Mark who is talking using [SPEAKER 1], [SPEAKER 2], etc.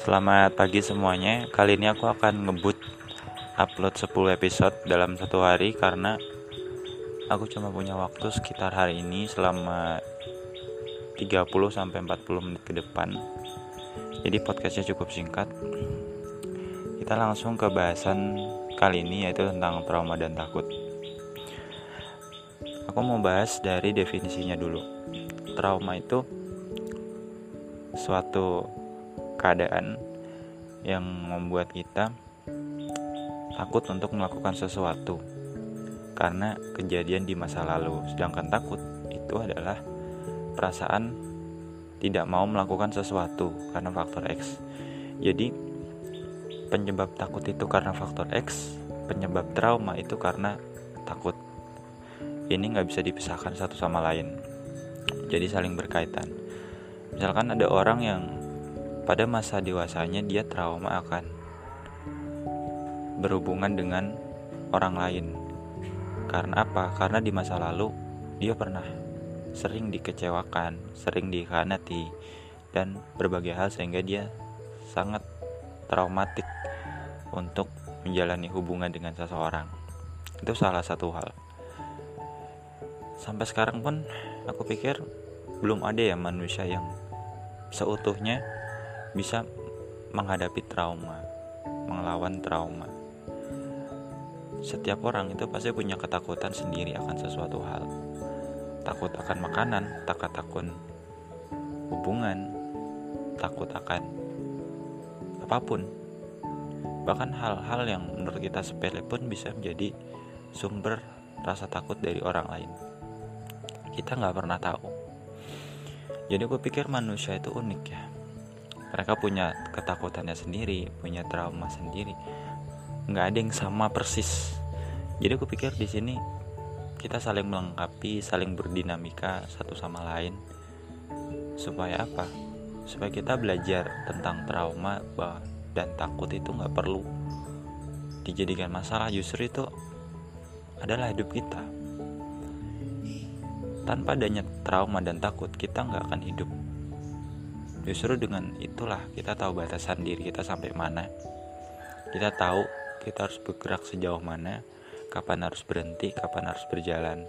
[SPEAKER 1] Selamat pagi semuanya. Kali ini aku akan ngebut upload 10 episode dalam satu hari karena aku cuma punya waktu sekitar hari ini selama 30 sampai 40 menit ke depan. Jadi podcastnya cukup singkat. Kita langsung ke bahasan kali ini yaitu tentang trauma dan takut. Aku mau bahas dari definisinya dulu. Trauma itu suatu keadaan yang membuat kita takut untuk melakukan sesuatu karena kejadian di masa lalu. Sedangkan takut itu adalah perasaan tidak mau melakukan sesuatu karena faktor X. Jadi penyebab takut itu karena faktor X, penyebab trauma itu karena takut. Ini nggak bisa dipisahkan satu sama lain. Jadi saling berkaitan. Misalkan ada orang yang pada masa dewasanya dia trauma akan berhubungan dengan orang lain. Karena apa? Karena di masa lalu dia pernah sering dikecewakan, sering dikhianati dan berbagai hal sehingga dia sangat traumatik untuk menjalani hubungan dengan seseorang. Itu salah satu hal. Sampai sekarang pun aku pikir belum ada ya manusia yang seutuhnya bisa menghadapi trauma, melawan trauma. Setiap orang itu pasti punya ketakutan sendiri akan sesuatu hal. Takut akan makanan, takut takut hubungan, takut akan apa pun. Bahkan hal-hal yang menurut kita sepele pun bisa menjadi sumber rasa takut dari orang lain. Kita nggak pernah tahu. Jadi aku pikir manusia itu unik ya mereka punya ketakutannya sendiri punya trauma sendiri. Nggak ada yang sama persis. Jadi aku pikir di sini kita saling melengkapi saling berdinamika satu sama lain. Supaya apa? Supaya kita belajar tentang trauma dan takut itu nggak perlu dijadikan masalah. Justru itu adalah hidup kita. Tanpa adanya trauma dan takut kita nggak akan hidup Justru dengan itulah kita tahu batasan diri kita sampai mana. Kita tahu kita harus bergerak sejauh mana, kapan harus berhenti, kapan harus berjalan.